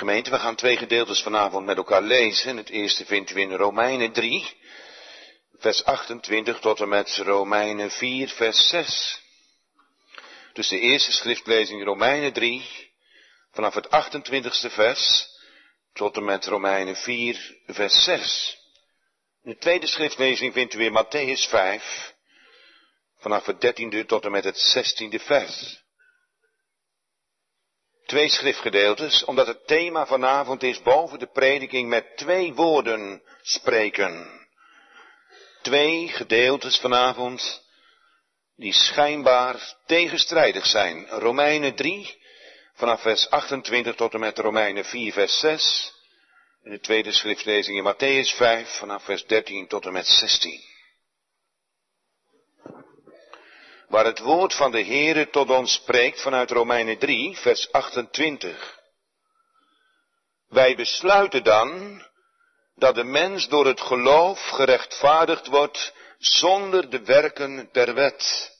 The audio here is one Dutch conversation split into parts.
Gemeente, we gaan twee gedeeltes vanavond met elkaar lezen. Het eerste vindt u in Romeinen 3, vers 28 tot en met Romeinen 4, vers 6. Dus de eerste schriftlezing Romeinen 3, vanaf het 28ste vers tot en met Romeinen 4, vers 6. De tweede schriftlezing vindt u in Matthäus 5, vanaf het 13e tot en met het 16e vers. Twee schriftgedeeltes, omdat het thema vanavond is boven de prediking met twee woorden spreken. Twee gedeeltes vanavond die schijnbaar tegenstrijdig zijn. Romeinen 3, vanaf vers 28 tot en met Romeinen 4, vers 6. En de tweede schriftlezing in Matthäus 5, vanaf vers 13 tot en met 16. Waar het woord van de Heere tot ons spreekt vanuit Romeinen 3, vers 28. Wij besluiten dan dat de mens door het geloof gerechtvaardigd wordt zonder de werken der wet.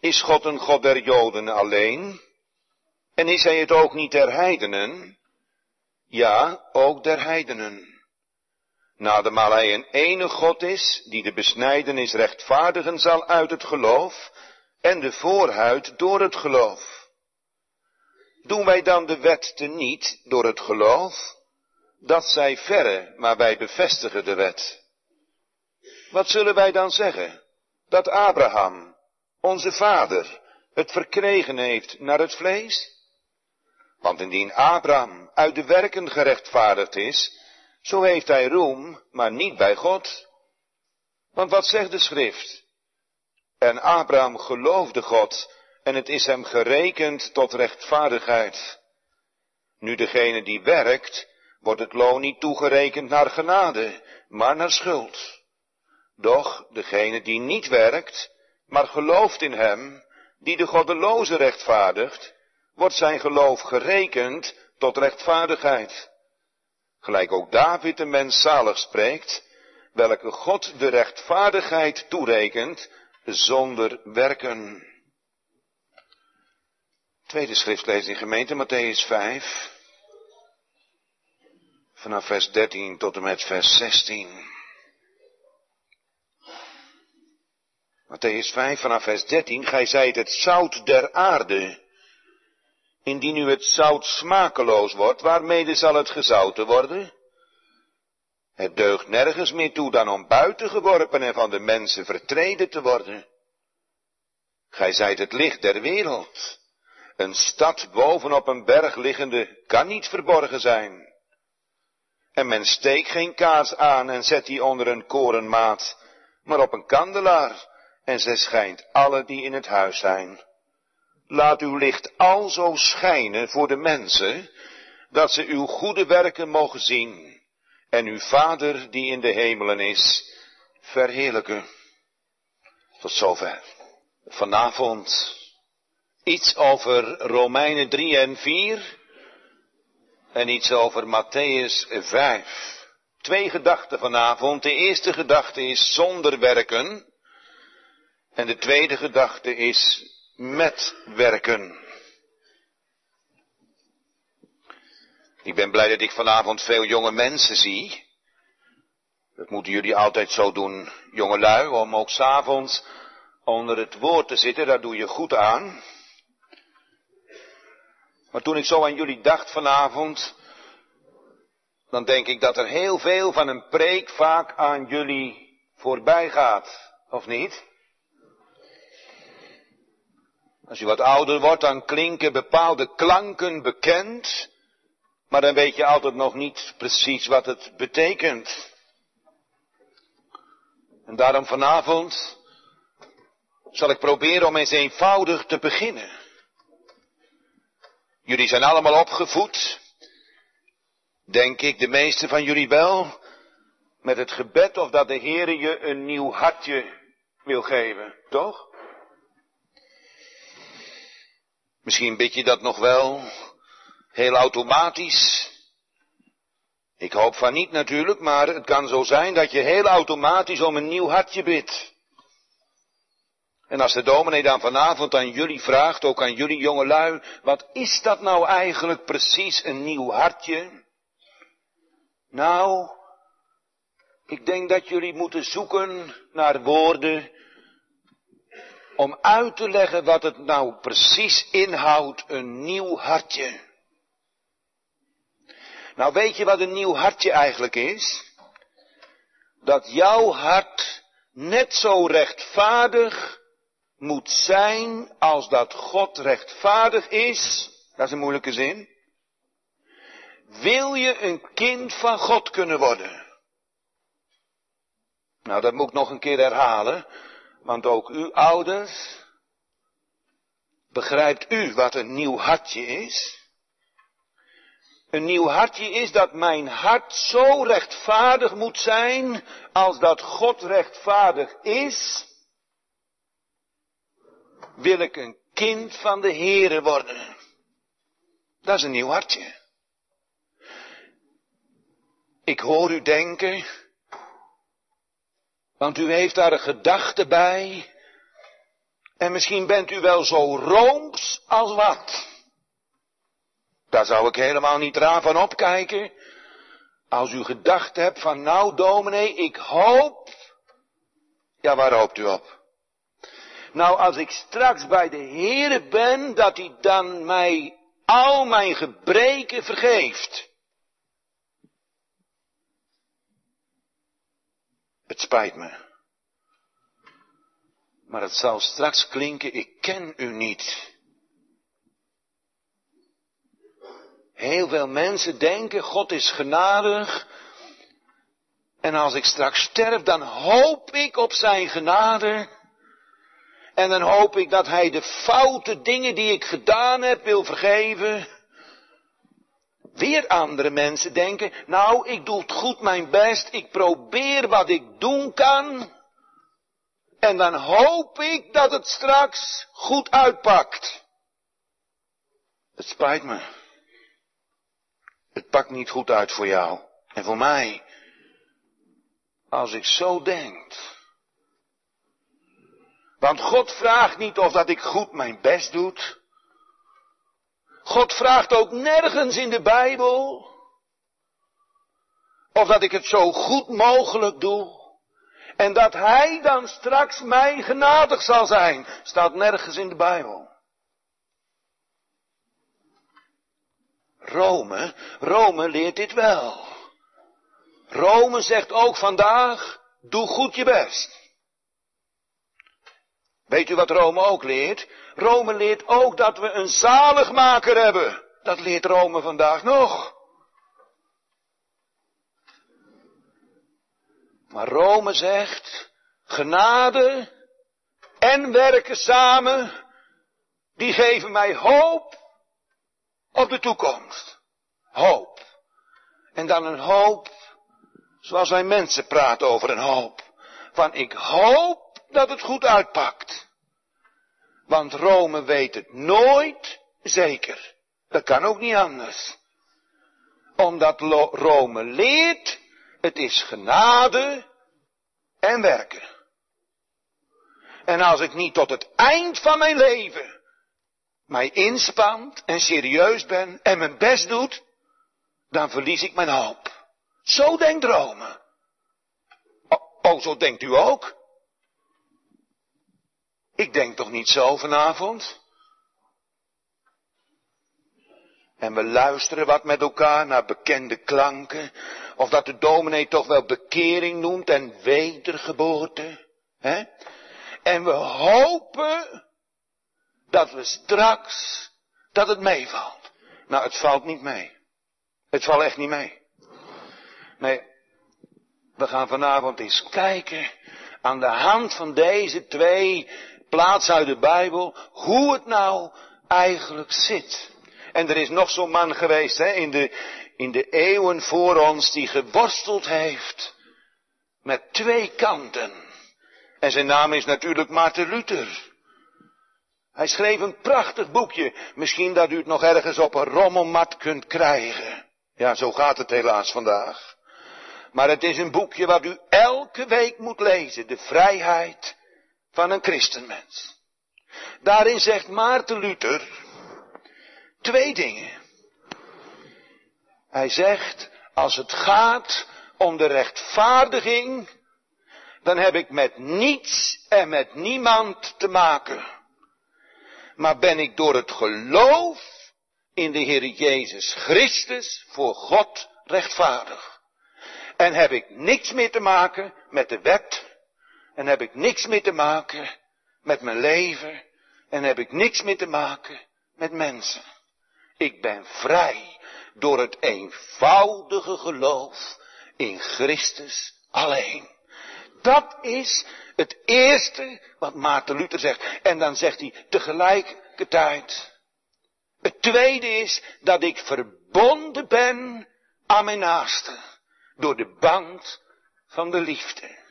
Is God een God der Joden alleen? En is hij het ook niet der heidenen? Ja, ook der heidenen. Nadermaal hij een ene God is, die de besnijdenis rechtvaardigen zal uit het geloof en de voorhuid door het geloof. Doen wij dan de wet te niet door het geloof? Dat zij verre, maar wij bevestigen de wet. Wat zullen wij dan zeggen? Dat Abraham, onze vader, het verkregen heeft naar het vlees? Want indien Abraham uit de werken gerechtvaardigd is, zo heeft hij roem, maar niet bij God. Want wat zegt de schrift? En Abraham geloofde God en het is hem gerekend tot rechtvaardigheid. Nu degene die werkt, wordt het loon niet toegerekend naar genade, maar naar schuld. Doch degene die niet werkt, maar gelooft in hem, die de goddeloze rechtvaardigt, wordt zijn geloof gerekend tot rechtvaardigheid. Gelijk ook David de mens zalig spreekt, welke God de rechtvaardigheid toerekent zonder werken. Tweede schriftlezing gemeente Matthäus 5, vanaf vers 13 tot en met vers 16. Matthäus 5 vanaf vers 13, gij zijt het zout der aarde. Indien nu het zout smakeloos wordt, waarmede zal het gezouten worden? Het deugt nergens meer toe dan om buiten geworpen en van de mensen vertreden te worden. Gij zijt het licht der wereld. Een stad bovenop een berg liggende kan niet verborgen zijn. En men steekt geen kaars aan en zet die onder een korenmaat, maar op een kandelaar, en zij schijnt alle die in het huis zijn. Laat uw licht al zo schijnen voor de mensen, dat ze uw goede werken mogen zien en uw Vader die in de hemelen is, verheerlijken. Tot zover. Vanavond iets over Romeinen 3 en 4 en iets over Matthäus 5. Twee gedachten vanavond. De eerste gedachte is zonder werken en de tweede gedachte is met werken. Ik ben blij dat ik vanavond veel jonge mensen zie. Dat moeten jullie altijd zo doen, jongelui, om ook s'avonds onder het woord te zitten, daar doe je goed aan. Maar toen ik zo aan jullie dacht vanavond, dan denk ik dat er heel veel van een preek vaak aan jullie voorbij gaat, of niet? Als je wat ouder wordt, dan klinken bepaalde klanken bekend, maar dan weet je altijd nog niet precies wat het betekent. En daarom vanavond zal ik proberen om eens eenvoudig te beginnen. Jullie zijn allemaal opgevoed, denk ik, de meeste van jullie wel, met het gebed of dat de Heer je een nieuw hartje wil geven, toch? Misschien bid je dat nog wel heel automatisch. Ik hoop van niet natuurlijk, maar het kan zo zijn dat je heel automatisch om een nieuw hartje bidt. En als de dominee dan vanavond aan jullie vraagt, ook aan jullie jongelui, wat is dat nou eigenlijk precies een nieuw hartje? Nou, ik denk dat jullie moeten zoeken naar woorden om uit te leggen wat het nou precies inhoudt, een nieuw hartje. Nou weet je wat een nieuw hartje eigenlijk is? Dat jouw hart net zo rechtvaardig moet zijn als dat God rechtvaardig is. Dat is een moeilijke zin. Wil je een kind van God kunnen worden? Nou, dat moet ik nog een keer herhalen, want ook u ouders, begrijpt u wat een nieuw hartje is? Een nieuw hartje is dat mijn hart zo rechtvaardig moet zijn als dat God rechtvaardig is. Wil ik een kind van de Here worden? Dat is een nieuw hartje. Ik hoor u denken, want u heeft daar een gedachte bij. En misschien bent u wel zo rooms als wat. Daar zou ik helemaal niet raar van opkijken. Als u gedacht hebt van nou dominee, ik hoop. Ja, waar hoopt u op? Nou, als ik straks bij de Heere ben, dat hij dan mij al mijn gebreken vergeeft. Het spijt me. Maar het zal straks klinken, ik ken u niet. Heel veel mensen denken, God is genadig. En als ik straks sterf, dan hoop ik op zijn genade. En dan hoop ik dat hij de foute dingen die ik gedaan heb wil vergeven. Weer andere mensen denken, nou, ik doe het goed mijn best, ik probeer wat ik doen kan. En dan hoop ik dat het straks goed uitpakt. Het spijt me. Het pakt niet goed uit voor jou en voor mij. Als ik zo denk. Want God vraagt niet of dat ik goed mijn best doe. God vraagt ook nergens in de Bijbel of dat ik het zo goed mogelijk doe. En dat Hij dan straks mij genadig zal zijn. Staat nergens in de Bijbel. Rome, Rome leert dit wel. Rome zegt ook vandaag, doe goed je best. Weet u wat Rome ook leert? Rome leert ook dat we een zaligmaker hebben. Dat leert Rome vandaag nog. Maar Rome zegt, genade en werken samen, die geven mij hoop op de toekomst. Hoop. En dan een hoop, zoals wij mensen praten over een hoop. Van ik hoop dat het goed uitpakt. Want Rome weet het nooit zeker. Dat kan ook niet anders. Omdat Rome leert, het is genade en werken. En als ik niet tot het eind van mijn leven mij inspant en serieus ben en mijn best doet, dan verlies ik mijn hoop. Zo denkt Rome. Oh, zo denkt u ook? Ik denk toch niet zo vanavond? En we luisteren wat met elkaar naar bekende klanken. Of dat de dominee toch wel bekering noemt en wedergeboorte. Hè? En we hopen dat we straks, dat het meevalt. Nou, het valt niet mee. Het valt echt niet mee. Nee, we gaan vanavond eens kijken aan de hand van deze twee plaatsen uit de Bijbel hoe het nou eigenlijk zit. En er is nog zo'n man geweest hè, in, de, in de eeuwen voor ons die geworsteld heeft met twee kanten. En zijn naam is natuurlijk Maarten Luther. Hij schreef een prachtig boekje. Misschien dat u het nog ergens op een rommelmat kunt krijgen. Ja, zo gaat het helaas vandaag. Maar het is een boekje wat u elke week moet lezen. De vrijheid van een christenmens. Daarin zegt Maarten Luther twee dingen. Hij zegt, als het gaat om de rechtvaardiging, dan heb ik met niets en met niemand te maken. Maar ben ik door het geloof in de Heer Jezus Christus voor God rechtvaardig. En heb ik niks meer te maken met de wet. En heb ik niks meer te maken met mijn leven. En heb ik niks meer te maken met mensen. Ik ben vrij door het eenvoudige geloof in Christus alleen. Dat is het eerste wat Maarten Luther zegt. En dan zegt hij tegelijkertijd. Het tweede is dat ik verbonden ben aan mijn naaste. Door de band van de liefde.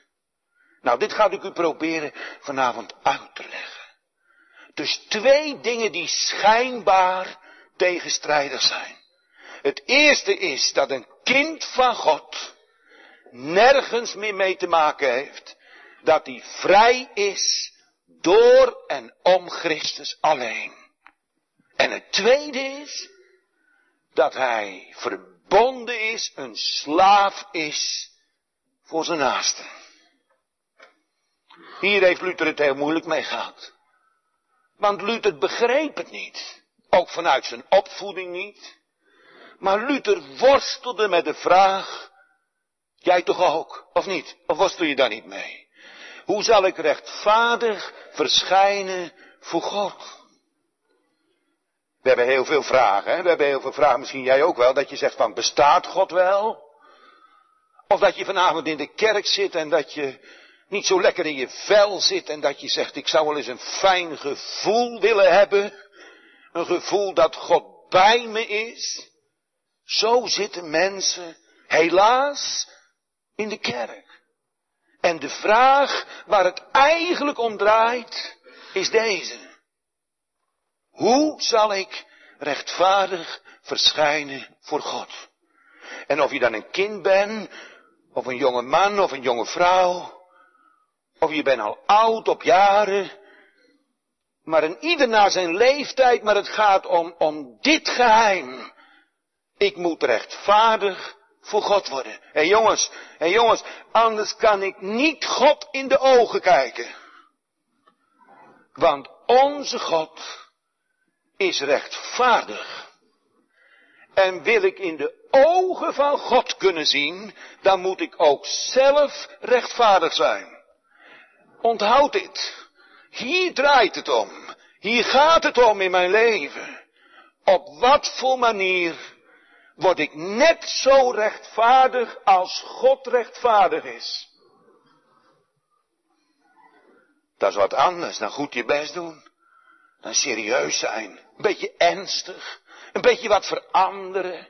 Nou, dit ga ik u proberen vanavond uit te leggen. Dus twee dingen die schijnbaar tegenstrijdig zijn. Het eerste is dat een kind van God nergens meer mee te maken heeft. Dat hij vrij is door en om Christus alleen. En het tweede is dat hij verbonden is, een slaaf is voor zijn naaste. Hier heeft Luther het heel moeilijk mee gehad. Want Luther begreep het niet. Ook vanuit zijn opvoeding niet. Maar Luther worstelde met de vraag, jij toch ook, of niet? Of worstel je daar niet mee? Hoe zal ik rechtvaardig verschijnen voor God? We hebben heel veel vragen, hè? we hebben heel veel vragen, misschien jij ook wel, dat je zegt van, bestaat God wel? Of dat je vanavond in de kerk zit en dat je niet zo lekker in je vel zit en dat je zegt, ik zou wel eens een fijn gevoel willen hebben. Een gevoel dat God bij me is. Zo zitten mensen helaas in de kerk. En de vraag waar het eigenlijk om draait is deze. Hoe zal ik rechtvaardig verschijnen voor God? En of je dan een kind bent, of een jonge man, of een jonge vrouw, of je bent al oud op jaren, maar een ieder naar zijn leeftijd, maar het gaat om, om dit geheim. Ik moet rechtvaardig voor God worden. Hey jongens, hey jongens, anders kan ik niet God in de ogen kijken. Want onze God is rechtvaardig. En wil ik in de ogen van God kunnen zien, dan moet ik ook zelf rechtvaardig zijn. Onthoud dit. Hier draait het om. Hier gaat het om in mijn leven. Op wat voor manier word ik net zo rechtvaardig als God rechtvaardig is? Dat is wat anders dan goed je best doen. Dan serieus zijn. Een beetje ernstig. Een beetje wat veranderen.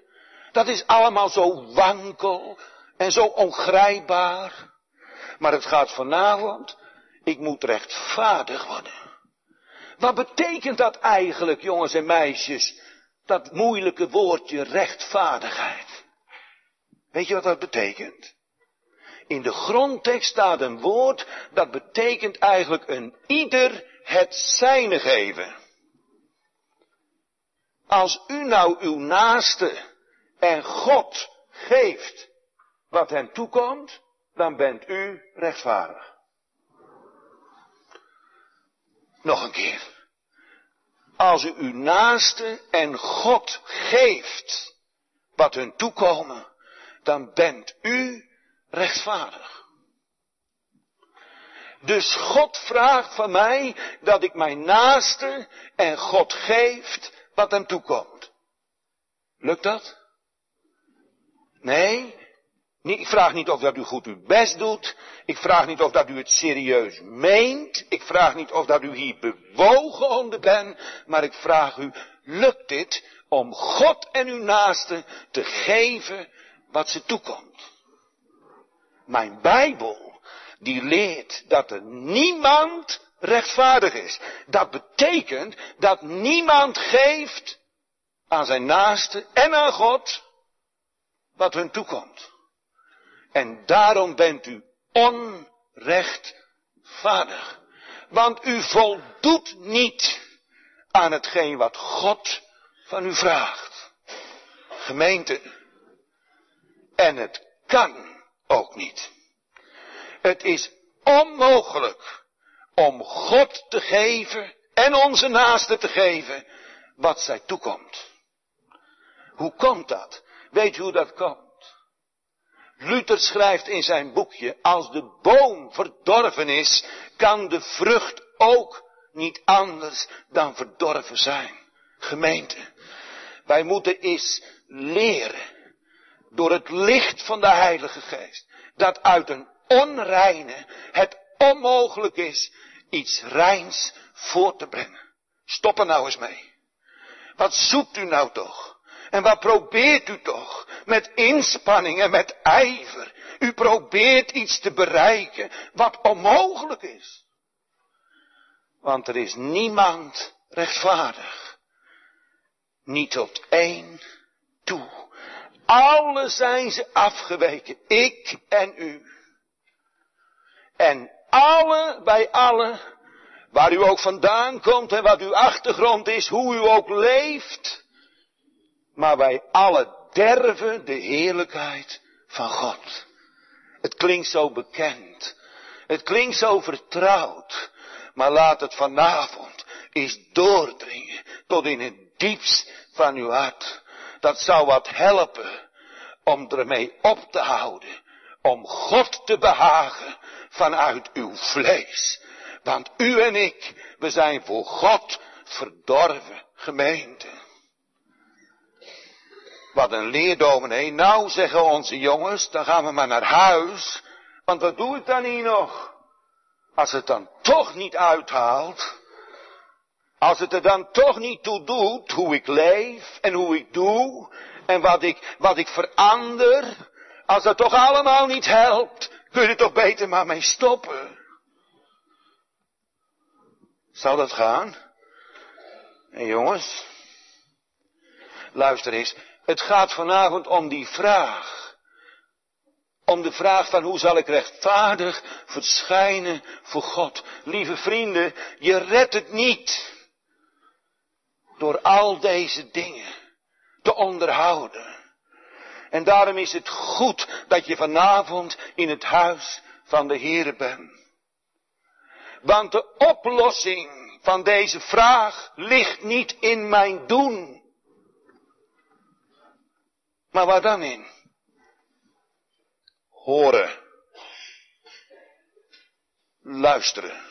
Dat is allemaal zo wankel en zo ongrijpbaar. Maar het gaat vanavond ik moet rechtvaardig worden. Wat betekent dat eigenlijk, jongens en meisjes? Dat moeilijke woordje rechtvaardigheid. Weet je wat dat betekent? In de grondtekst staat een woord dat betekent eigenlijk een ieder het zijne geven. Als u nou uw naaste en God geeft wat hem toekomt, dan bent u rechtvaardig. Nog een keer. Als u uw naaste en God geeft wat hun toekomen, dan bent u rechtvaardig. Dus God vraagt van mij dat ik mijn naaste en God geeft wat hem toekomt. Lukt dat? Nee, ik vraag niet of dat u goed uw best doet. Ik vraag niet of dat u het serieus meent. Ik vraag niet of dat u hier bewogen onder bent. Maar ik vraag u, lukt dit om God en uw naaste te geven wat ze toekomt? Mijn Bijbel, die leert dat er niemand rechtvaardig is. Dat betekent dat niemand geeft aan zijn naaste en aan God wat hun toekomt. En daarom bent u onrechtvaardig. want u voldoet niet aan hetgeen wat God van u vraagt. Gemeente, en het kan ook niet. Het is onmogelijk om God te geven en onze naasten te geven wat zij toekomt. Hoe komt dat? Weet u hoe dat komt? Luther schrijft in zijn boekje, als de boom verdorven is, kan de vrucht ook niet anders dan verdorven zijn. Gemeente, wij moeten eens leren, door het licht van de Heilige Geest, dat uit een onreine het onmogelijk is iets reins voor te brengen. Stop er nou eens mee. Wat zoekt u nou toch? En wat probeert u toch? Met inspanning en met ijver. U probeert iets te bereiken wat onmogelijk is. Want er is niemand rechtvaardig. Niet tot één toe. Alle zijn ze afgeweken. Ik en u. En alle bij alle, waar u ook vandaan komt en wat uw achtergrond is, hoe u ook leeft, maar wij alle derven de heerlijkheid van God. Het klinkt zo bekend. Het klinkt zo vertrouwd. Maar laat het vanavond eens doordringen tot in het diepst van uw hart. Dat zou wat helpen om ermee op te houden. Om God te behagen vanuit uw vlees. Want u en ik, we zijn voor God verdorven gemeente. Wat een leerdominee. Nou, zeggen onze jongens, dan gaan we maar naar huis. Want wat doe ik dan hier nog? Als het dan toch niet uithaalt. Als het er dan toch niet toe doet hoe ik leef en hoe ik doe. En wat ik, wat ik verander. Als dat toch allemaal niet helpt. Kun je er toch beter maar mee stoppen. Zal dat gaan? En jongens. Luister eens. Het gaat vanavond om die vraag. Om de vraag van hoe zal ik rechtvaardig verschijnen voor God. Lieve vrienden, je redt het niet door al deze dingen te onderhouden. En daarom is het goed dat je vanavond in het huis van de Heere bent. Want de oplossing van deze vraag ligt niet in mijn doen. Maar waar dan in? Horen. Luisteren.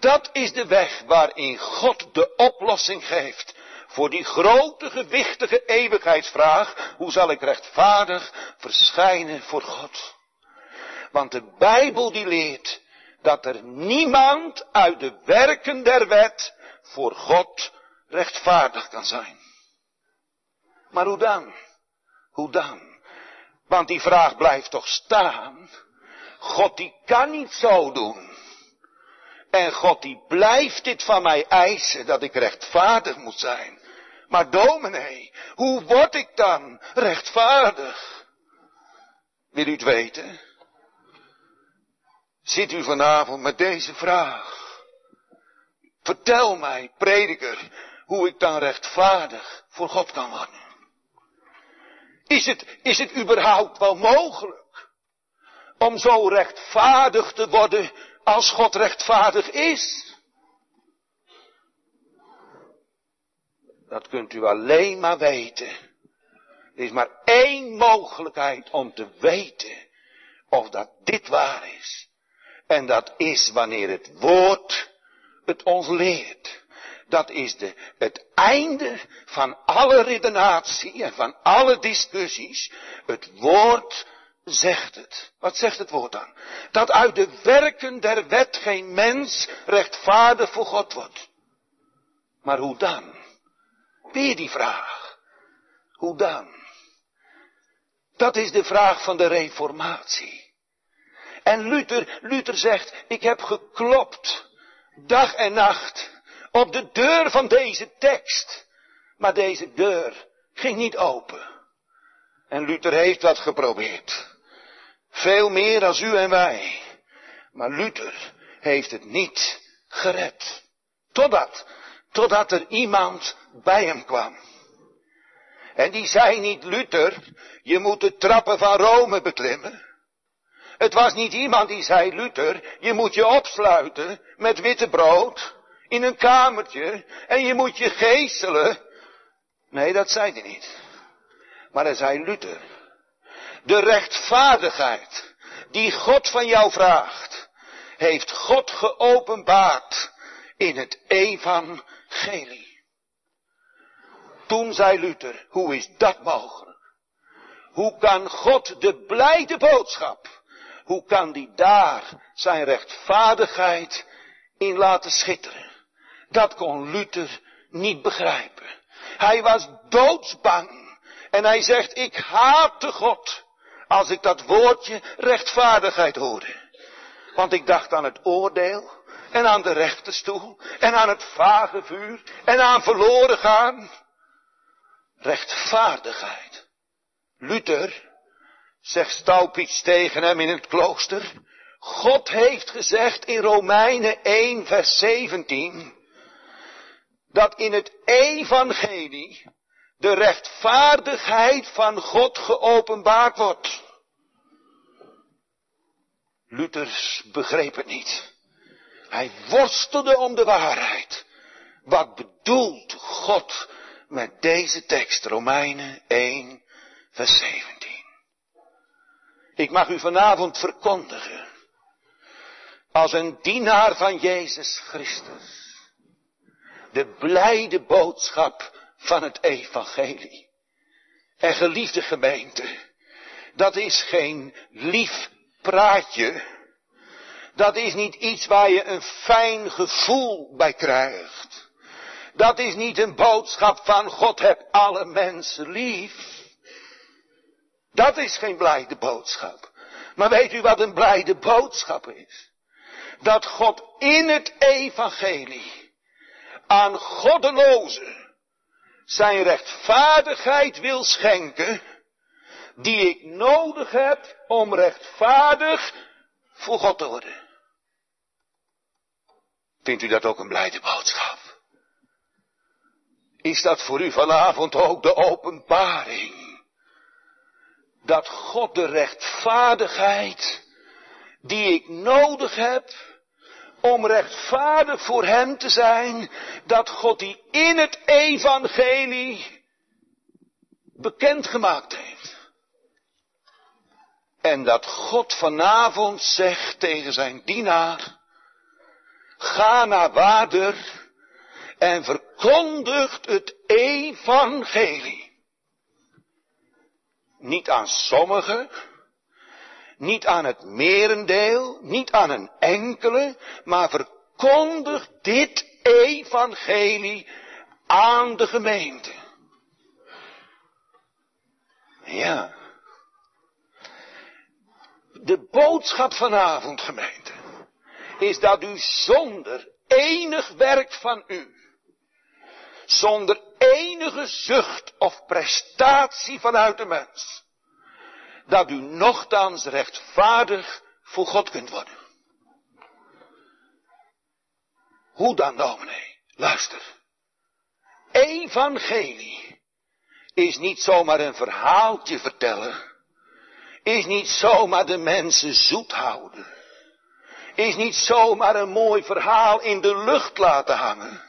Dat is de weg waarin God de oplossing geeft voor die grote gewichtige eeuwigheidsvraag, hoe zal ik rechtvaardig verschijnen voor God? Want de Bijbel die leert dat er niemand uit de werken der wet voor God rechtvaardig kan zijn. Maar hoe dan? Hoe dan? Want die vraag blijft toch staan. God die kan niet zo doen. En God die blijft dit van mij eisen dat ik rechtvaardig moet zijn. Maar dominee, hoe word ik dan rechtvaardig? Wil u het weten? Zit u vanavond met deze vraag? Vertel mij, prediker, hoe ik dan rechtvaardig voor God kan worden. Is het, is het überhaupt wel mogelijk om zo rechtvaardig te worden als God rechtvaardig is? Dat kunt u alleen maar weten. Er is maar één mogelijkheid om te weten of dat dit waar is. En dat is wanneer het woord het ons leert. Dat is de, het einde van alle redenatie en van alle discussies. Het woord zegt het. Wat zegt het woord dan? Dat uit de werken der wet geen mens rechtvaardig voor God wordt. Maar hoe dan? Weer die vraag. Hoe dan? Dat is de vraag van de reformatie. En Luther, Luther zegt, ik heb geklopt, dag en nacht, op de deur van deze tekst. Maar deze deur ging niet open. En Luther heeft dat geprobeerd. Veel meer als u en wij. Maar Luther, heeft het niet gered. Totdat, totdat er iemand bij hem kwam. En die zei niet, Luther, je moet de trappen van Rome beklimmen. Het was niet iemand die zei, Luther, je moet je opsluiten met witte brood in een kamertje en je moet je geestelen. Nee, dat zei hij niet. Maar hij zei, Luther, de rechtvaardigheid die God van jou vraagt, heeft God geopenbaard in het evangelie. Toen zei Luther, hoe is dat mogelijk? Hoe kan God de blijde boodschap, hoe kan die daar zijn rechtvaardigheid in laten schitteren? Dat kon Luther niet begrijpen. Hij was doodsbang. En hij zegt, ik haatte God als ik dat woordje rechtvaardigheid hoorde. Want ik dacht aan het oordeel en aan de rechterstoel en aan het vage vuur en aan verloren gaan. Rechtvaardigheid. Luther, zegt Staupitz tegen hem in het klooster, God heeft gezegd in Romeinen 1 vers 17, dat in het evangelie de rechtvaardigheid van God geopenbaard wordt. Luthers begreep het niet. Hij worstelde om de waarheid. Wat bedoelt God met deze tekst, Romeinen 1, vers 17? Ik mag u vanavond verkondigen, als een dienaar van Jezus Christus, de blijde boodschap van het evangelie. En geliefde gemeente, dat is geen lief praatje. Dat is niet iets waar je een fijn gevoel bij krijgt. Dat is niet een boodschap van God heb alle mensen lief. Dat is geen blijde boodschap. Maar weet u wat een blijde boodschap is? Dat God in het evangelie aan goddelozen zijn rechtvaardigheid wil schenken, die ik nodig heb om rechtvaardig voor God te worden. Vindt u dat ook een blijde boodschap? Is dat voor u vanavond ook de openbaring? Dat God de rechtvaardigheid die ik nodig heb om rechtvaardig voor Hem te zijn, dat God die in het evangelie bekendgemaakt heeft. En dat God vanavond zegt tegen zijn dienaar, ga naar Wader en verkondigt het evangelie. Niet aan sommigen, niet aan het merendeel, niet aan een enkele, maar verkondig dit evangelie aan de gemeente. Ja. De boodschap vanavond, gemeente, is dat u zonder enig werk van u, zonder enige zucht of prestatie vanuit de mens, dat u nogthans rechtvaardig voor God kunt worden. Hoe dan, dominee? Luister. Evangelie is niet zomaar een verhaaltje vertellen. Is niet zomaar de mensen zoet houden. Is niet zomaar een mooi verhaal in de lucht laten hangen.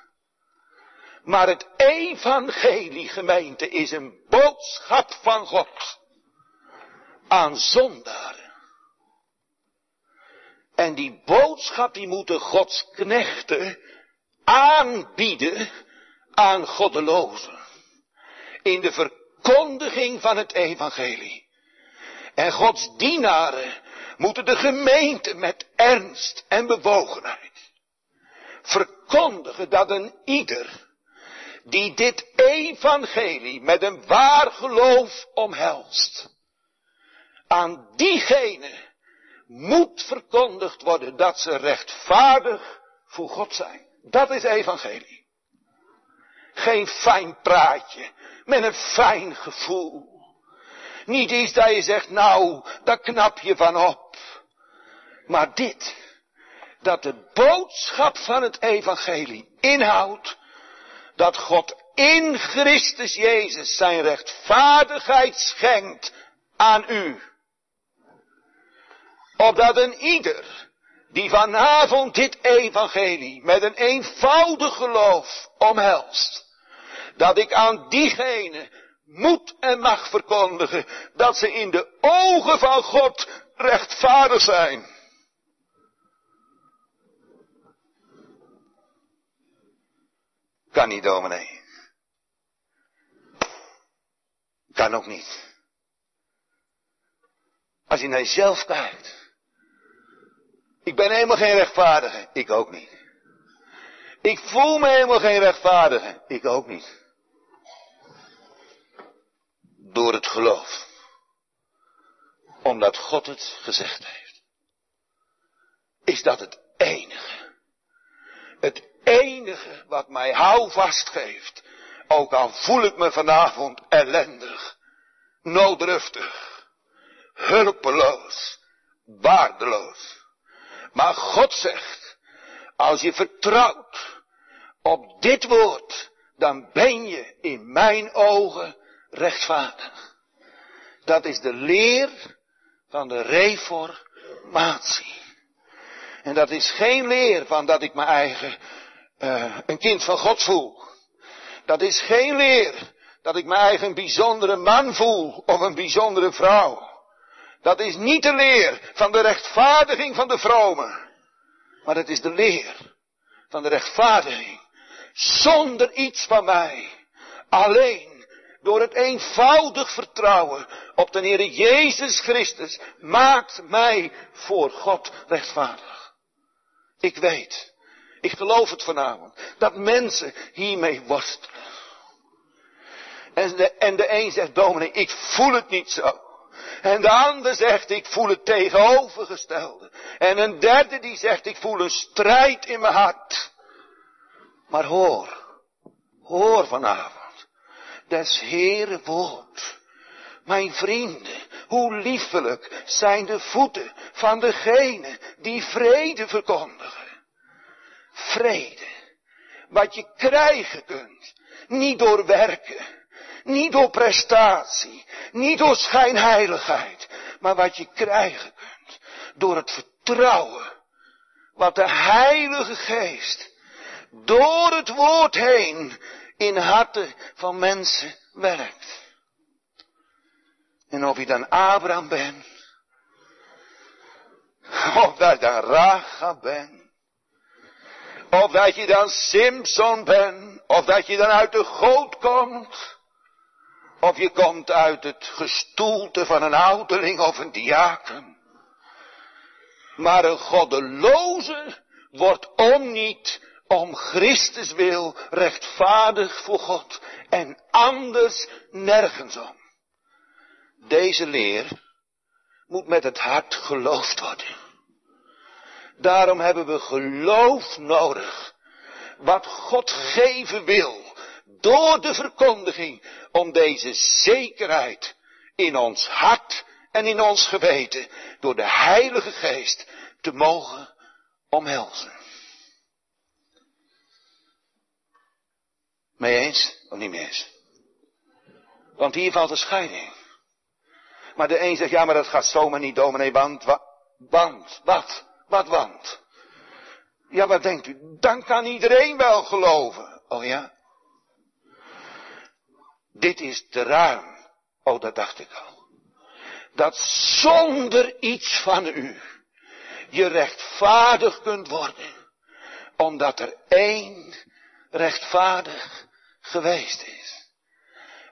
Maar het evangelie gemeente is een boodschap van God aan zondaren. En die boodschap die moeten Gods knechten aanbieden aan goddelozen. In de verkondiging van het evangelie. En Gods dienaren moeten de gemeente met ernst en bewogenheid verkondigen dat een ieder die dit evangelie met een waar geloof omhelst, aan diegene moet verkondigd worden dat ze rechtvaardig voor God zijn. Dat is evangelie. Geen fijn praatje met een fijn gevoel. Niet iets dat je zegt, nou, daar knap je van op. Maar dit, dat de boodschap van het evangelie inhoudt dat God in Christus Jezus zijn rechtvaardigheid schenkt aan u. Opdat een ieder die vanavond dit evangelie met een eenvoudig geloof omhelst, dat ik aan diegene moet en mag verkondigen dat ze in de ogen van God rechtvaardig zijn. Kan niet, dominee. Kan ook niet. Als je naar jezelf kijkt. Ik ben helemaal geen rechtvaardige. Ik ook niet. Ik voel me helemaal geen rechtvaardige. Ik ook niet. Door het geloof. Omdat God het gezegd heeft. Is dat het enige. Het enige wat mij houvast geeft. Ook al voel ik me vanavond ellendig. Noodruftig. Hulpeloos. Waardeloos. Maar God zegt. Als je vertrouwt op dit woord. Dan ben je in mijn ogen rechtvaardig. Dat is de leer van de reformatie. En dat is geen leer van dat ik mijn eigen uh, een kind van God voel. Dat is geen leer dat ik mijn eigen bijzondere man voel of een bijzondere vrouw. Dat is niet de leer van de rechtvaardiging van de vrome. Maar het is de leer van de rechtvaardiging. Zonder iets van mij. Alleen door het eenvoudig vertrouwen op de Heer Jezus Christus maakt mij voor God rechtvaardig. Ik weet, ik geloof het vanavond, dat mensen hiermee worstelen. En de, en de een zegt, dominee, ik voel het niet zo. En de ander zegt, ik voel het tegenovergestelde. En een derde die zegt, ik voel een strijd in mijn hart. Maar hoor, hoor vanavond des Heere woord. Mijn vrienden, hoe liefelijk zijn de voeten van degene die vrede verkondigen. Vrede, wat je krijgen kunt, niet door werken, niet door prestatie, niet door schijnheiligheid, maar wat je krijgen kunt door het vertrouwen wat de Heilige Geest door het woord heen in harten van mensen werkt. En of je dan Abraham bent, of dat je dan Raga bent, of dat je dan Simpson bent, of dat je dan uit de goot komt, of je komt uit het gestoelte van een ouderling of een diaken. Maar een goddeloze wordt om niet om Christus wil rechtvaardig voor God en anders nergens om. Deze leer moet met het hart geloofd worden. Daarom hebben we geloof nodig. Wat God geven wil door de verkondiging om deze zekerheid in ons hart en in ons geweten door de Heilige Geest te mogen omhelzen. Mee eens of niet mee eens? Want hier valt de scheiding. Maar de een zegt, ja, maar dat gaat zomaar niet, dominee, want, wa, want, wat, wat, want? Ja, wat denkt u? Dan kan iedereen wel geloven. Oh ja? Dit is te ruim. Oh, dat dacht ik al. Dat zonder iets van u je rechtvaardig kunt worden. Omdat er één rechtvaardig geweest is.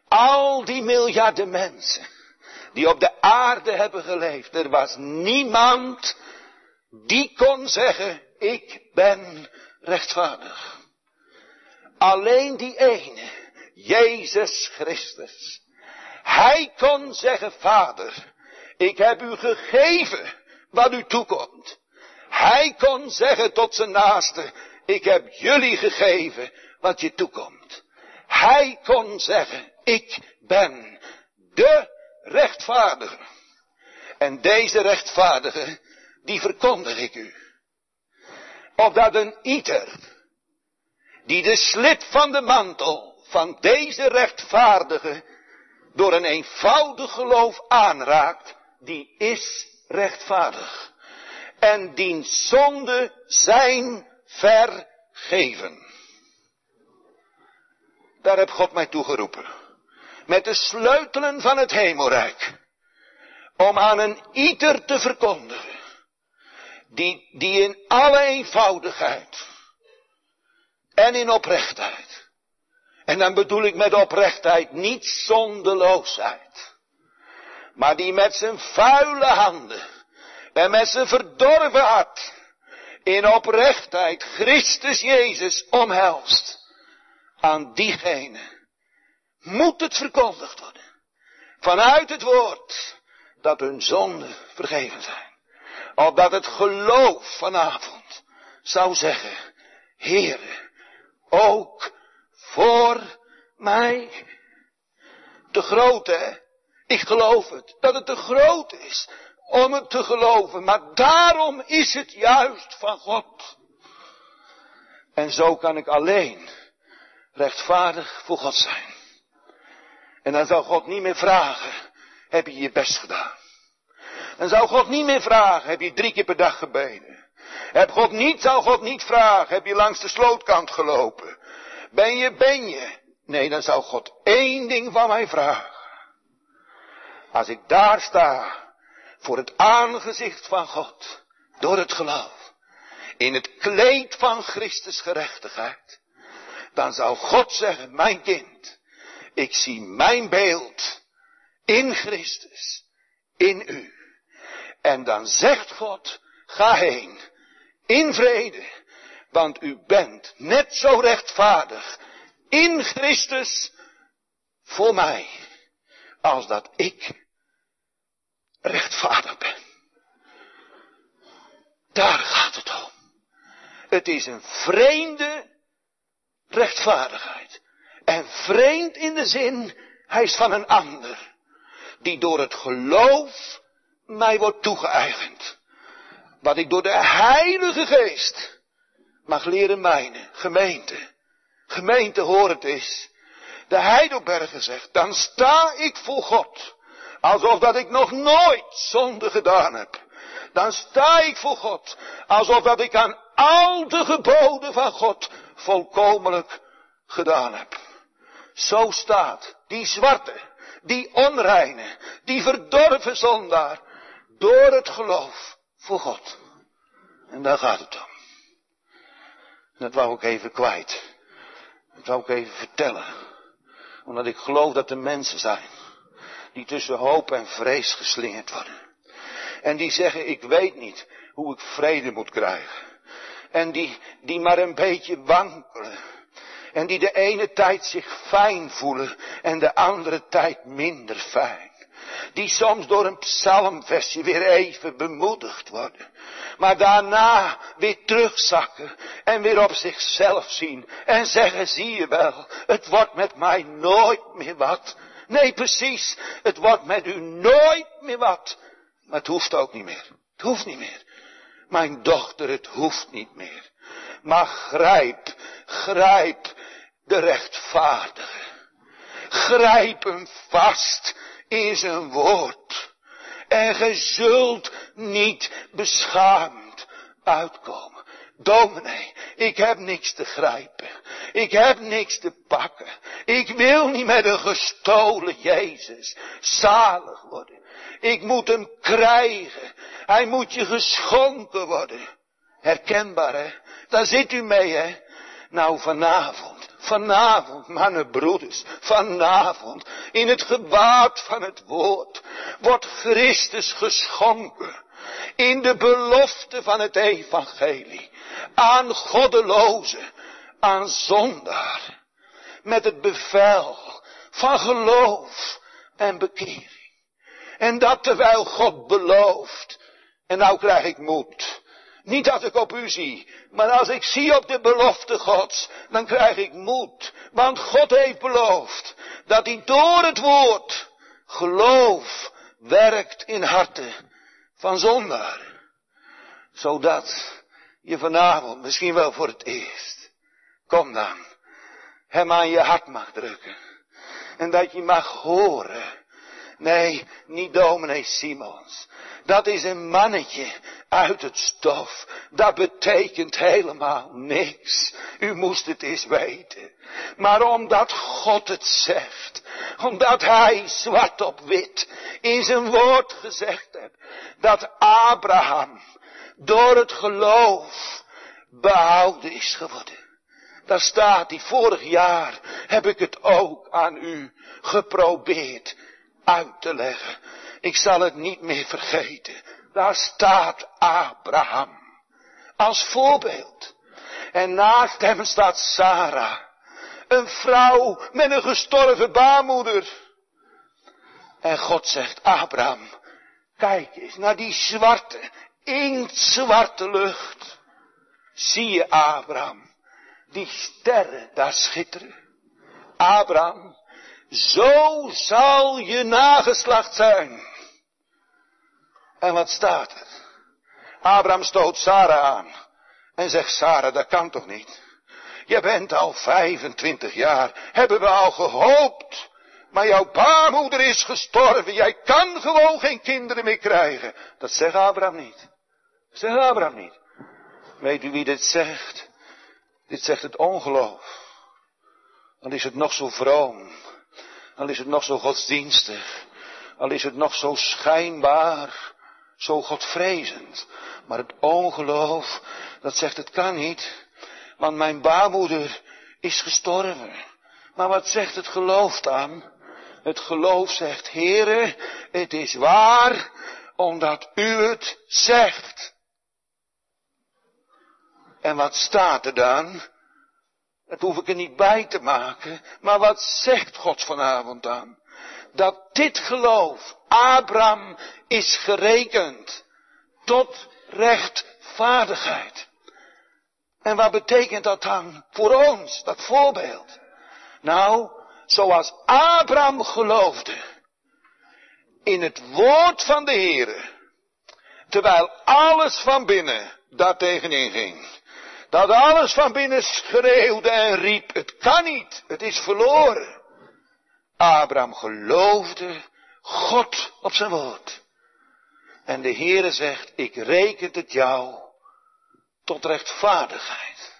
Al die miljarden mensen die op de aarde hebben geleefd, er was niemand die kon zeggen, ik ben rechtvaardig. Alleen die ene, Jezus Christus. Hij kon zeggen, Vader, ik heb u gegeven wat u toekomt. Hij kon zeggen tot zijn naaste, ik heb jullie gegeven wat je toekomt. Hij kon zeggen, ik ben de rechtvaardige. En deze rechtvaardige, die verkondig ik u. Opdat een ieder, die de slip van de mantel van deze rechtvaardige door een eenvoudig geloof aanraakt, die is rechtvaardig. En diens zonde zijn vergeven. Daar heb God mij toegeroepen. Met de sleutelen van het hemelrijk. Om aan een ieder te verkondigen. Die, die in alle eenvoudigheid. En in oprechtheid. En dan bedoel ik met oprechtheid niet zondeloosheid. Maar die met zijn vuile handen. En met zijn verdorven hart. In oprechtheid Christus Jezus omhelst aan diegene moet het verkondigd worden. Vanuit het woord dat hun zonden vergeven zijn. Opdat het geloof vanavond zou zeggen, Heere, ook voor mij. Te groot hè? Ik geloof het, dat het te groot is om het te geloven, maar daarom is het juist van God. En zo kan ik alleen rechtvaardig voor God zijn. En dan zou God niet meer vragen, heb je je best gedaan? Dan zou God niet meer vragen, heb je drie keer per dag gebeden? Heb God niet, zou God niet vragen, heb je langs de slootkant gelopen? Ben je, ben je? Nee, dan zou God één ding van mij vragen. Als ik daar sta, voor het aangezicht van God, door het geloof, in het kleed van Christus gerechtigheid, dan zou God zeggen, mijn kind, ik zie mijn beeld in Christus, in u. En dan zegt God, ga heen, in vrede, want u bent net zo rechtvaardig in Christus voor mij, als dat ik rechtvaardig ben. Daar gaat het om. Het is een vreemde rechtvaardigheid. En vreemd in de zin, hij is van een ander. Die door het geloof mij wordt toegeëigend. Wat ik door de Heilige Geest mag leren mijnen. Gemeente. Gemeente hoor het is. De Heidelberger zegt, dan sta ik voor God. Alsof dat ik nog nooit zonde gedaan heb. Dan sta ik voor God. Alsof dat ik aan al de geboden van God volkomenlijk gedaan heb. Zo staat die zwarte, die onreine, die verdorven zondaar door het geloof voor God. En daar gaat het om. Dat wou ik even kwijt. Dat wou ik even vertellen. Omdat ik geloof dat er mensen zijn die tussen hoop en vrees geslingerd worden. En die zeggen, ik weet niet hoe ik vrede moet krijgen. En die, die maar een beetje wankelen. En die de ene tijd zich fijn voelen en de andere tijd minder fijn. Die soms door een psalmversje weer even bemoedigd worden. Maar daarna weer terugzakken en weer op zichzelf zien. En zeggen, zie je wel, het wordt met mij nooit meer wat. Nee, precies, het wordt met u nooit meer wat. Maar het hoeft ook niet meer. Het hoeft niet meer. Mijn dochter, het hoeft niet meer. Maar grijp, grijp de rechtvaardige. Grijp hem vast in zijn woord. En ge zult niet beschaamd uitkomen. Dominee, ik heb niks te grijpen. Ik heb niks te pakken. Ik wil niet met een gestolen Jezus zalig worden. Ik moet hem krijgen. Hij moet je geschonken worden. Herkenbaar, hè? Daar zit u mee, hè? Nou, vanavond, vanavond, mannen broeders, vanavond, in het gewaad van het woord, wordt Christus geschonken. In de belofte van het evangelie. Aan goddelozen, aan zondaar. Met het bevel van geloof en bekering. En dat terwijl God belooft. En nou krijg ik moed. Niet dat ik op u zie, maar als ik zie op de belofte Gods, dan krijg ik moed. Want God heeft beloofd dat hij door het woord geloof werkt in harten van zondaar. Zodat je vanavond misschien wel voor het eerst, kom dan, hem aan je hart mag drukken. En dat je mag horen. Nee, niet dominee Simons. Dat is een mannetje uit het stof. Dat betekent helemaal niks. U moest het eens weten. Maar omdat God het zegt. Omdat hij zwart op wit in zijn woord gezegd heeft. Dat Abraham door het geloof behouden is geworden. Daar staat die vorig jaar heb ik het ook aan u geprobeerd uit te leggen. Ik zal het niet meer vergeten. Daar staat Abraham als voorbeeld. En naast hem staat Sarah. Een vrouw met een gestorven baarmoeder. En God zegt, Abraham, kijk eens naar die zwarte, inktzwarte lucht. Zie je, Abraham, die sterren daar schitteren. Abraham, zo zal je nageslacht zijn. En wat staat er? Abraham stoot Sarah aan en zegt, Sarah, dat kan toch niet? Je bent al 25 jaar, hebben we al gehoopt. Maar jouw baarmoeder is gestorven, jij kan gewoon geen kinderen meer krijgen. Dat zegt Abraham niet. Dat zegt Abraham niet. Weet u wie dit zegt? Dit zegt het ongeloof. Dan is het nog zo vroom. Dan is het nog zo godsdienstig. Al is het nog zo schijnbaar, zo godvrezend. Maar het ongeloof, dat zegt het kan niet. Want mijn baarmoeder is gestorven. Maar wat zegt het geloof dan? Het geloof zegt, Heere, het is waar, omdat u het zegt. En wat staat er dan? Dat hoef ik er niet bij te maken. Maar wat zegt God vanavond dan? Dat dit geloof, Abraham, is gerekend tot rechtvaardigheid. En wat betekent dat dan voor ons, dat voorbeeld? Nou, zoals Abraham geloofde in het woord van de Heere, terwijl alles van binnen daartegenin ging. Dat alles van binnen schreeuwde en riep, het kan niet, het is verloren. Abraham geloofde God op zijn woord. En de Heere zegt, ik reken het jou tot rechtvaardigheid.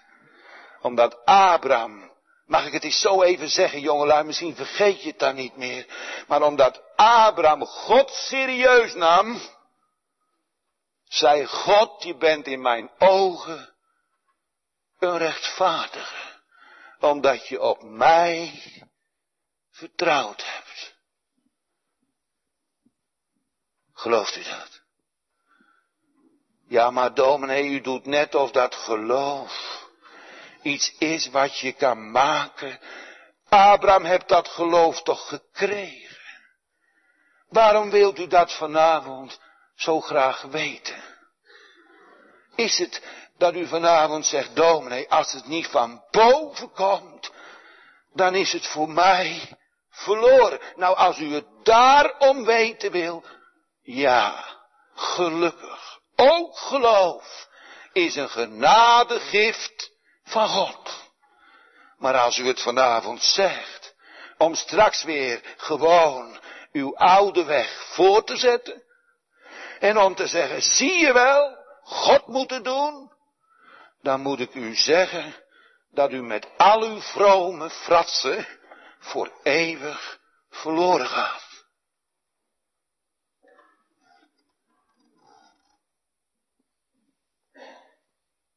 Omdat Abraham, mag ik het eens zo even zeggen, jongelui, misschien vergeet je het dan niet meer. Maar omdat Abraham God serieus nam, zei God, je bent in mijn ogen een rechtvaardige, omdat je op mij vertrouwd hebt. Gelooft u dat? Ja, maar dominee, u doet net of dat geloof iets is wat je kan maken. Abraham heeft dat geloof toch gekregen. Waarom wilt u dat vanavond zo graag weten? Is het dat u vanavond zegt, dominee, als het niet van boven komt, dan is het voor mij verloren. Nou, als u het daarom weten wil, ja, gelukkig. Ook geloof is een genadegift van God. Maar als u het vanavond zegt, om straks weer gewoon uw oude weg voor te zetten, en om te zeggen, zie je wel, God moet het doen, dan moet ik u zeggen dat u met al uw vrome fratsen voor eeuwig verloren gaat.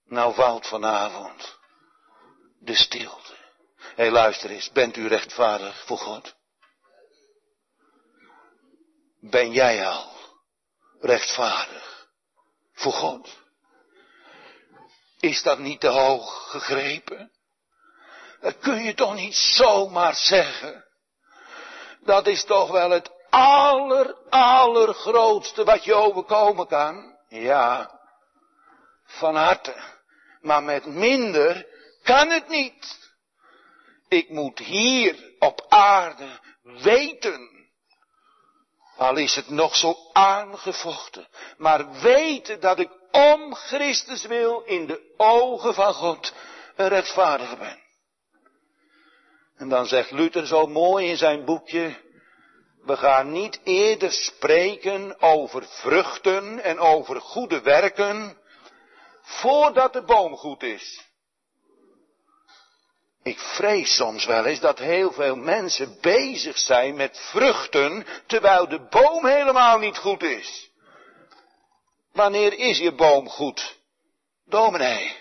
Nou valt vanavond de stilte. Hé, luister eens, bent u rechtvaardig voor God? Ben jij al rechtvaardig voor God? Is dat niet te hoog gegrepen? Dat kun je toch niet zomaar zeggen. Dat is toch wel het aller, allergrootste wat je overkomen kan. Ja, van harte. Maar met minder kan het niet. Ik moet hier op aarde weten. Al is het nog zo aangevochten. Maar weten dat ik om Christus wil in de ogen van God een rechtvaardige ben. En dan zegt Luther zo mooi in zijn boekje, we gaan niet eerder spreken over vruchten en over goede werken, voordat de boom goed is. Ik vrees soms wel eens dat heel veel mensen bezig zijn met vruchten, terwijl de boom helemaal niet goed is. Wanneer is je boom goed? Dominee,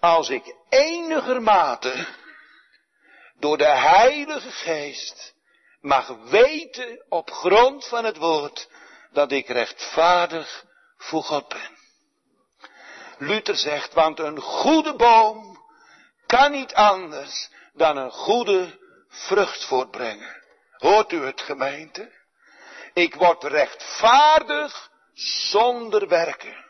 als ik enigermate door de Heilige Geest mag weten op grond van het woord dat ik rechtvaardig voor God ben. Luther zegt, want een goede boom kan niet anders dan een goede vrucht voortbrengen. Hoort u het gemeente? Ik word rechtvaardig zonder werken.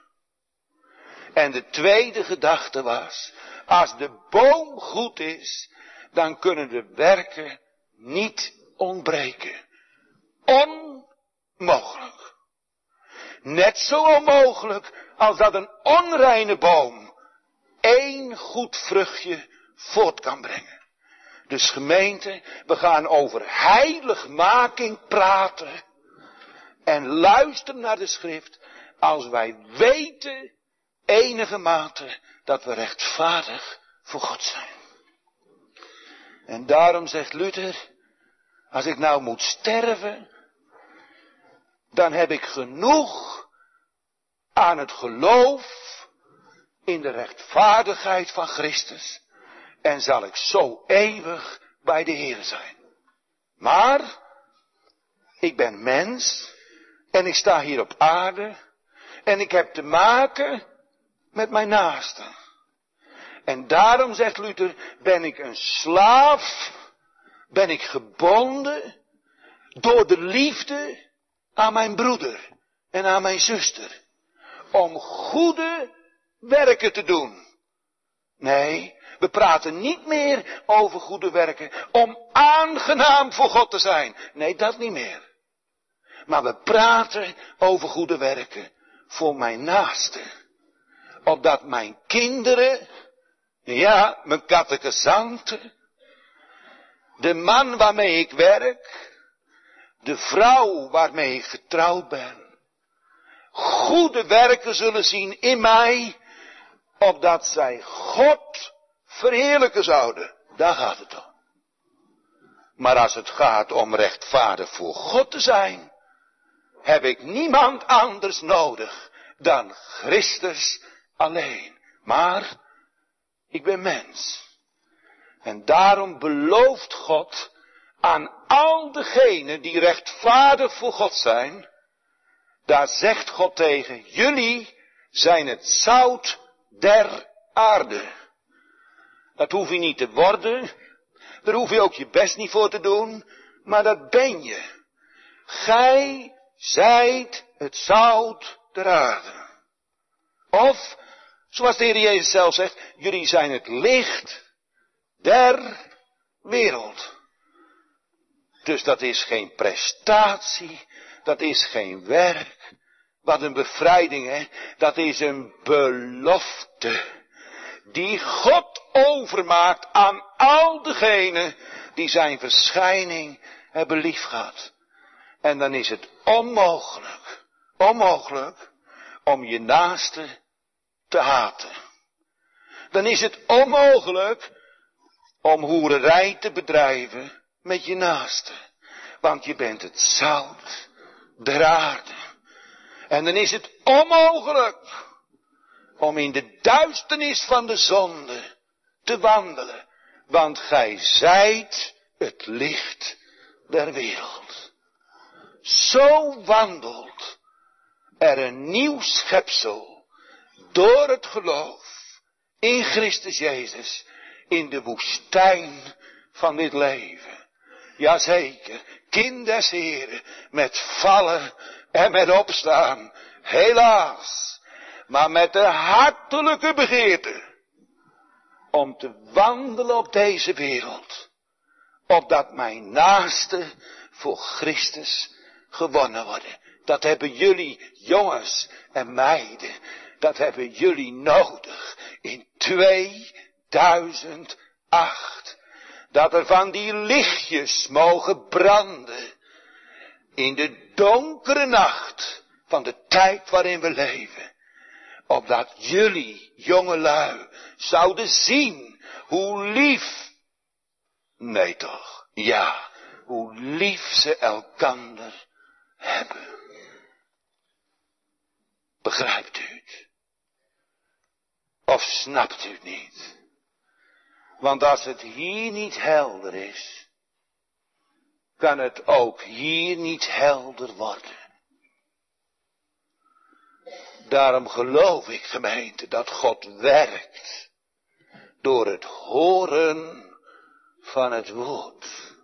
En de tweede gedachte was, als de boom goed is, dan kunnen de werken niet ontbreken. Onmogelijk. Net zo onmogelijk als dat een onreine boom één goed vruchtje voort kan brengen. Dus gemeente, we gaan over heiligmaking praten. En luister naar de schrift als wij weten enige mate dat we rechtvaardig voor God zijn. En daarom zegt Luther, als ik nou moet sterven, dan heb ik genoeg aan het geloof in de rechtvaardigheid van Christus en zal ik zo eeuwig bij de Heer zijn. Maar, ik ben mens en ik sta hier op aarde en ik heb te maken met mijn naasten. En daarom, zegt Luther, ben ik een slaaf, ben ik gebonden door de liefde aan mijn broeder en aan mijn zuster. Om goede werken te doen. Nee, we praten niet meer over goede werken om aangenaam voor God te zijn. Nee, dat niet meer. Maar we praten over goede werken voor mijn naaste. Opdat mijn kinderen, ja, mijn kattekazanten, de man waarmee ik werk, de vrouw waarmee ik getrouwd ben, goede werken zullen zien in mij opdat zij God verheerlijken zouden. Daar gaat het om. Maar als het gaat om rechtvaardig voor God te zijn, heb ik niemand anders nodig dan Christus alleen. Maar ik ben mens. En daarom belooft God aan al degenen die rechtvaardig voor God zijn, daar zegt God tegen, jullie zijn het zout der aarde. Dat hoef je niet te worden. Daar hoef je ook je best niet voor te doen. Maar dat ben je. Gij zijt het zout der aarde. Of, zoals de Heer Jezus zelf zegt, jullie zijn het licht der wereld. Dus dat is geen prestatie, dat is geen werk, wat een bevrijding, hè? Dat is een belofte. Die God overmaakt aan al degenen die zijn verschijning hebben liefgehad. En dan is het onmogelijk, onmogelijk om je naaste te haten. Dan is het onmogelijk om hoererij te bedrijven met je naaste. Want je bent het zout der aarde. En dan is het onmogelijk om in de duisternis van de zonde te wandelen. Want gij zijt het licht der wereld. Zo wandelt er een nieuw schepsel door het geloof in Christus Jezus in de woestijn van dit leven. Jazeker, kind des Heren, met vallen en met opstaan. Helaas. Maar met de hartelijke begeerte. Om te wandelen op deze wereld. Opdat mijn naaste voor Christus gewonnen worden. Dat hebben jullie jongens en meiden dat hebben jullie nodig in 2008. Dat er van die lichtjes mogen branden in de donkere nacht van de tijd waarin we leven. Opdat jullie, jongelui, zouden zien hoe lief, nee toch, ja, hoe lief ze elkander hebben. Begrijpt u het? Of snapt u het niet? Want als het hier niet helder is, kan het ook hier niet helder worden. Daarom geloof ik, gemeente, dat God werkt door het horen van het woord.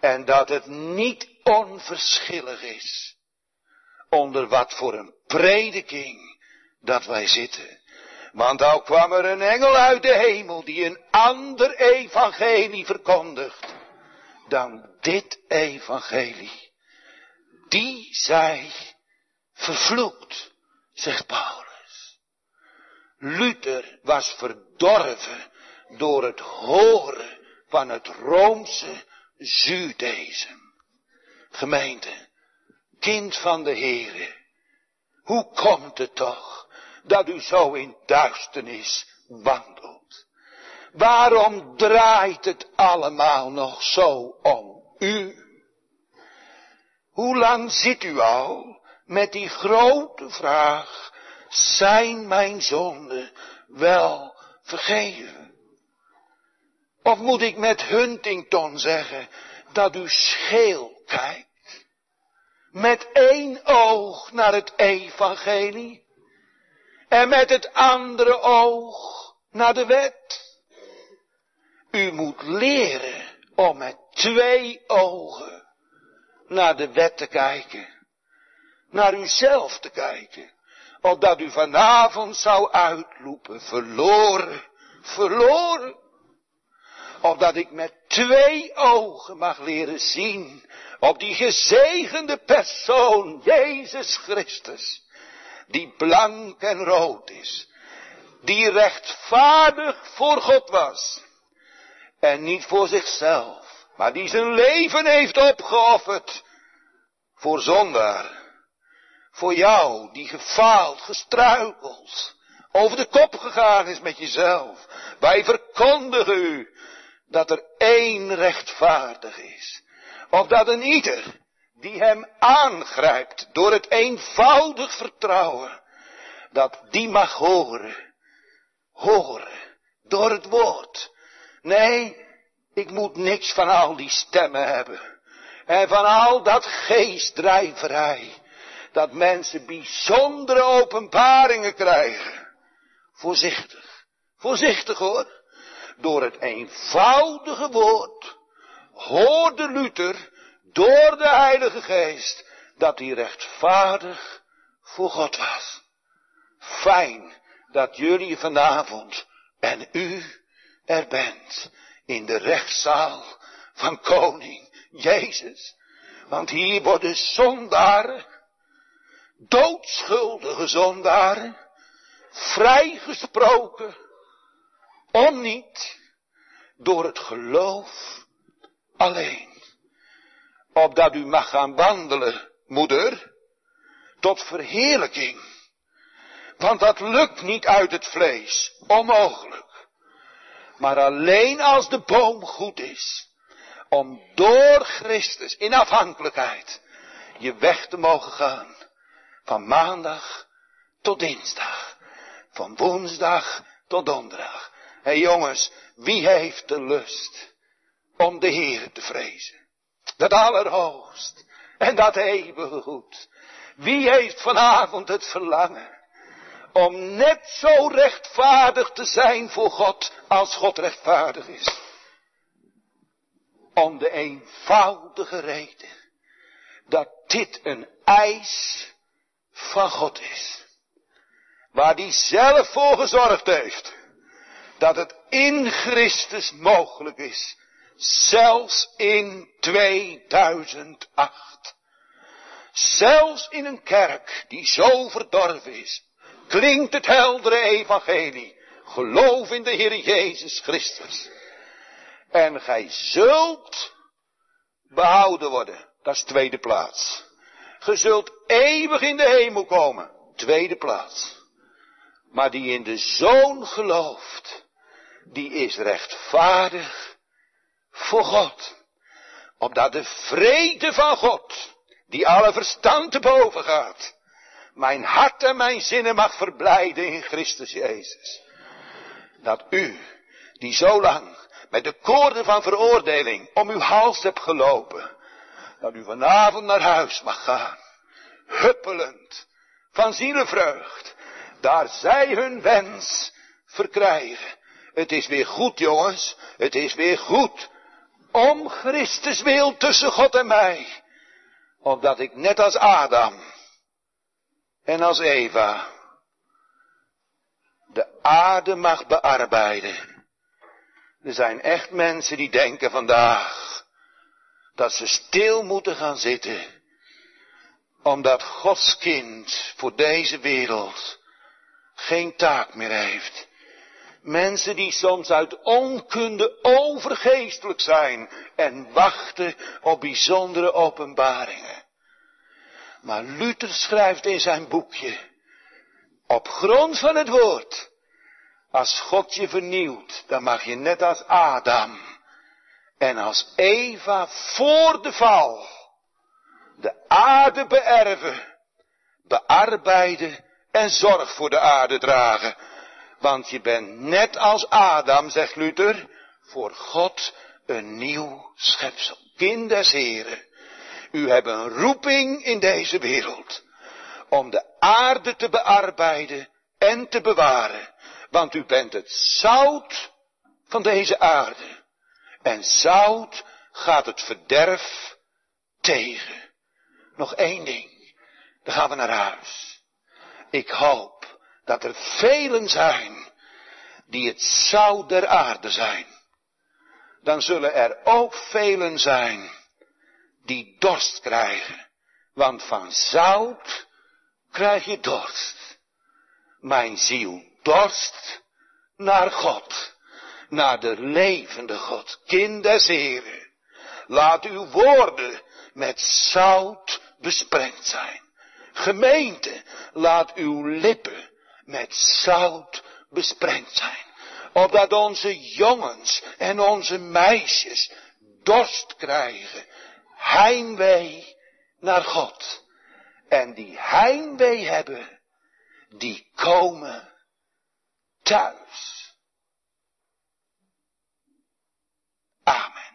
En dat het niet onverschillig is onder wat voor een prediking dat wij zitten. Want al kwam er een engel uit de hemel die een ander evangelie verkondigt dan dit evangelie. Die zij vervloekt, zegt Paulus. Luther was verdorven door het horen van het Roomse Judaïsme. Gemeente, kind van de Heere, hoe komt het toch dat u zo in duisternis wandelt? Waarom draait het allemaal nog zo om u? Hoe lang zit u al met die grote vraag, zijn mijn zonden wel vergeven? Of moet ik met Huntington zeggen dat u scheel kijkt? Met één oog naar het evangelie en met het andere oog naar de wet. U moet leren om met twee ogen naar de wet te kijken. Naar uzelf te kijken. Opdat u vanavond zou uitlopen. Verloren. Verloren. Opdat ik met twee ogen mag leren zien. Op die gezegende persoon. Jezus Christus. Die blank en rood is. Die rechtvaardig voor God was en niet voor zichzelf, maar die zijn leven heeft opgeofferd voor zondaar. Voor jou die gefaald, gestruikeld, over de kop gegaan is met jezelf. Wij verkondigen u dat er één rechtvaardig is. Of dat een ieder die hem aangrijpt door het eenvoudig vertrouwen, dat die mag horen, horen door het woord Nee, ik moet niks van al die stemmen hebben. En van al dat geestdrijverij. Dat mensen bijzondere openbaringen krijgen. Voorzichtig. Voorzichtig hoor. Door het eenvoudige woord hoorde Luther door de Heilige Geest dat hij rechtvaardig voor God was. Fijn dat jullie vanavond en u er bent in de rechtszaal van koning Jezus. Want hier worden zondaren, doodschuldige zondaren, vrijgesproken, om niet door het geloof alleen. Opdat u mag gaan wandelen, moeder, tot verheerlijking. Want dat lukt niet uit het vlees, onmogelijk. Maar alleen als de boom goed is. Om door Christus in afhankelijkheid je weg te mogen gaan. Van maandag tot dinsdag. Van woensdag tot donderdag. Hé hey jongens, wie heeft de lust om de Heer te vrezen? Dat allerhoogst en dat eeuwige goed. Wie heeft vanavond het verlangen om net zo rechtvaardig te zijn voor God als God rechtvaardig is. Om de eenvoudige reden dat dit een eis van God is. Waar hij zelf voor gezorgd heeft. Dat het in Christus mogelijk is. Zelfs in 2008. Zelfs in een kerk die zo verdorven is klinkt het heldere evangelie. Geloof in de Heer Jezus Christus. En gij zult behouden worden. Dat is tweede plaats. Ge zult eeuwig in de hemel komen. Tweede plaats. Maar die in de Zoon gelooft, die is rechtvaardig voor God. Opdat de vrede van God, die alle verstand te boven gaat, mijn hart en mijn zinnen mag verblijden in Christus Jezus. Dat u, die zo lang met de koorden van veroordeling om uw hals hebt gelopen, dat u vanavond naar huis mag gaan, huppelend van zielenvreugd, daar zij hun wens verkrijgen. Het is weer goed, jongens, het is weer goed, om Christus wil tussen God en mij, omdat ik net als Adam en als Eva de aarde mag bearbeiden. Er zijn echt mensen die denken vandaag dat ze stil moeten gaan zitten, omdat Gods kind voor deze wereld geen taak meer heeft. Mensen die soms uit onkunde overgeestelijk zijn en wachten op bijzondere openbaringen. Maar Luther schrijft in zijn boekje, op grond van het woord, als God je vernieuwt, dan mag je net als Adam en als Eva voor de val de aarde beërven, bearbeiden en zorg voor de aarde dragen. Want je bent net als Adam, zegt Luther, voor God een nieuw schepsel. Kind des Heren, u hebt een roeping in deze wereld om de aarde te bearbeiden en te bewaren. Want u bent het zout van deze aarde. En zout gaat het verderf tegen. Nog één ding. Dan gaan we naar huis. Ik hoop dat er velen zijn die het zout der aarde zijn. Dan zullen er ook velen zijn die dorst krijgen. Want van zout krijg je dorst. Mijn ziel dorst naar God, naar de levende God, kind des Heren. Laat uw woorden met zout besprengd zijn. Gemeente, laat uw lippen met zout besprengd zijn. Opdat onze jongens en onze meisjes dorst krijgen. Heimwee naar God. En die heimwee hebben, die komen thuis. Amen.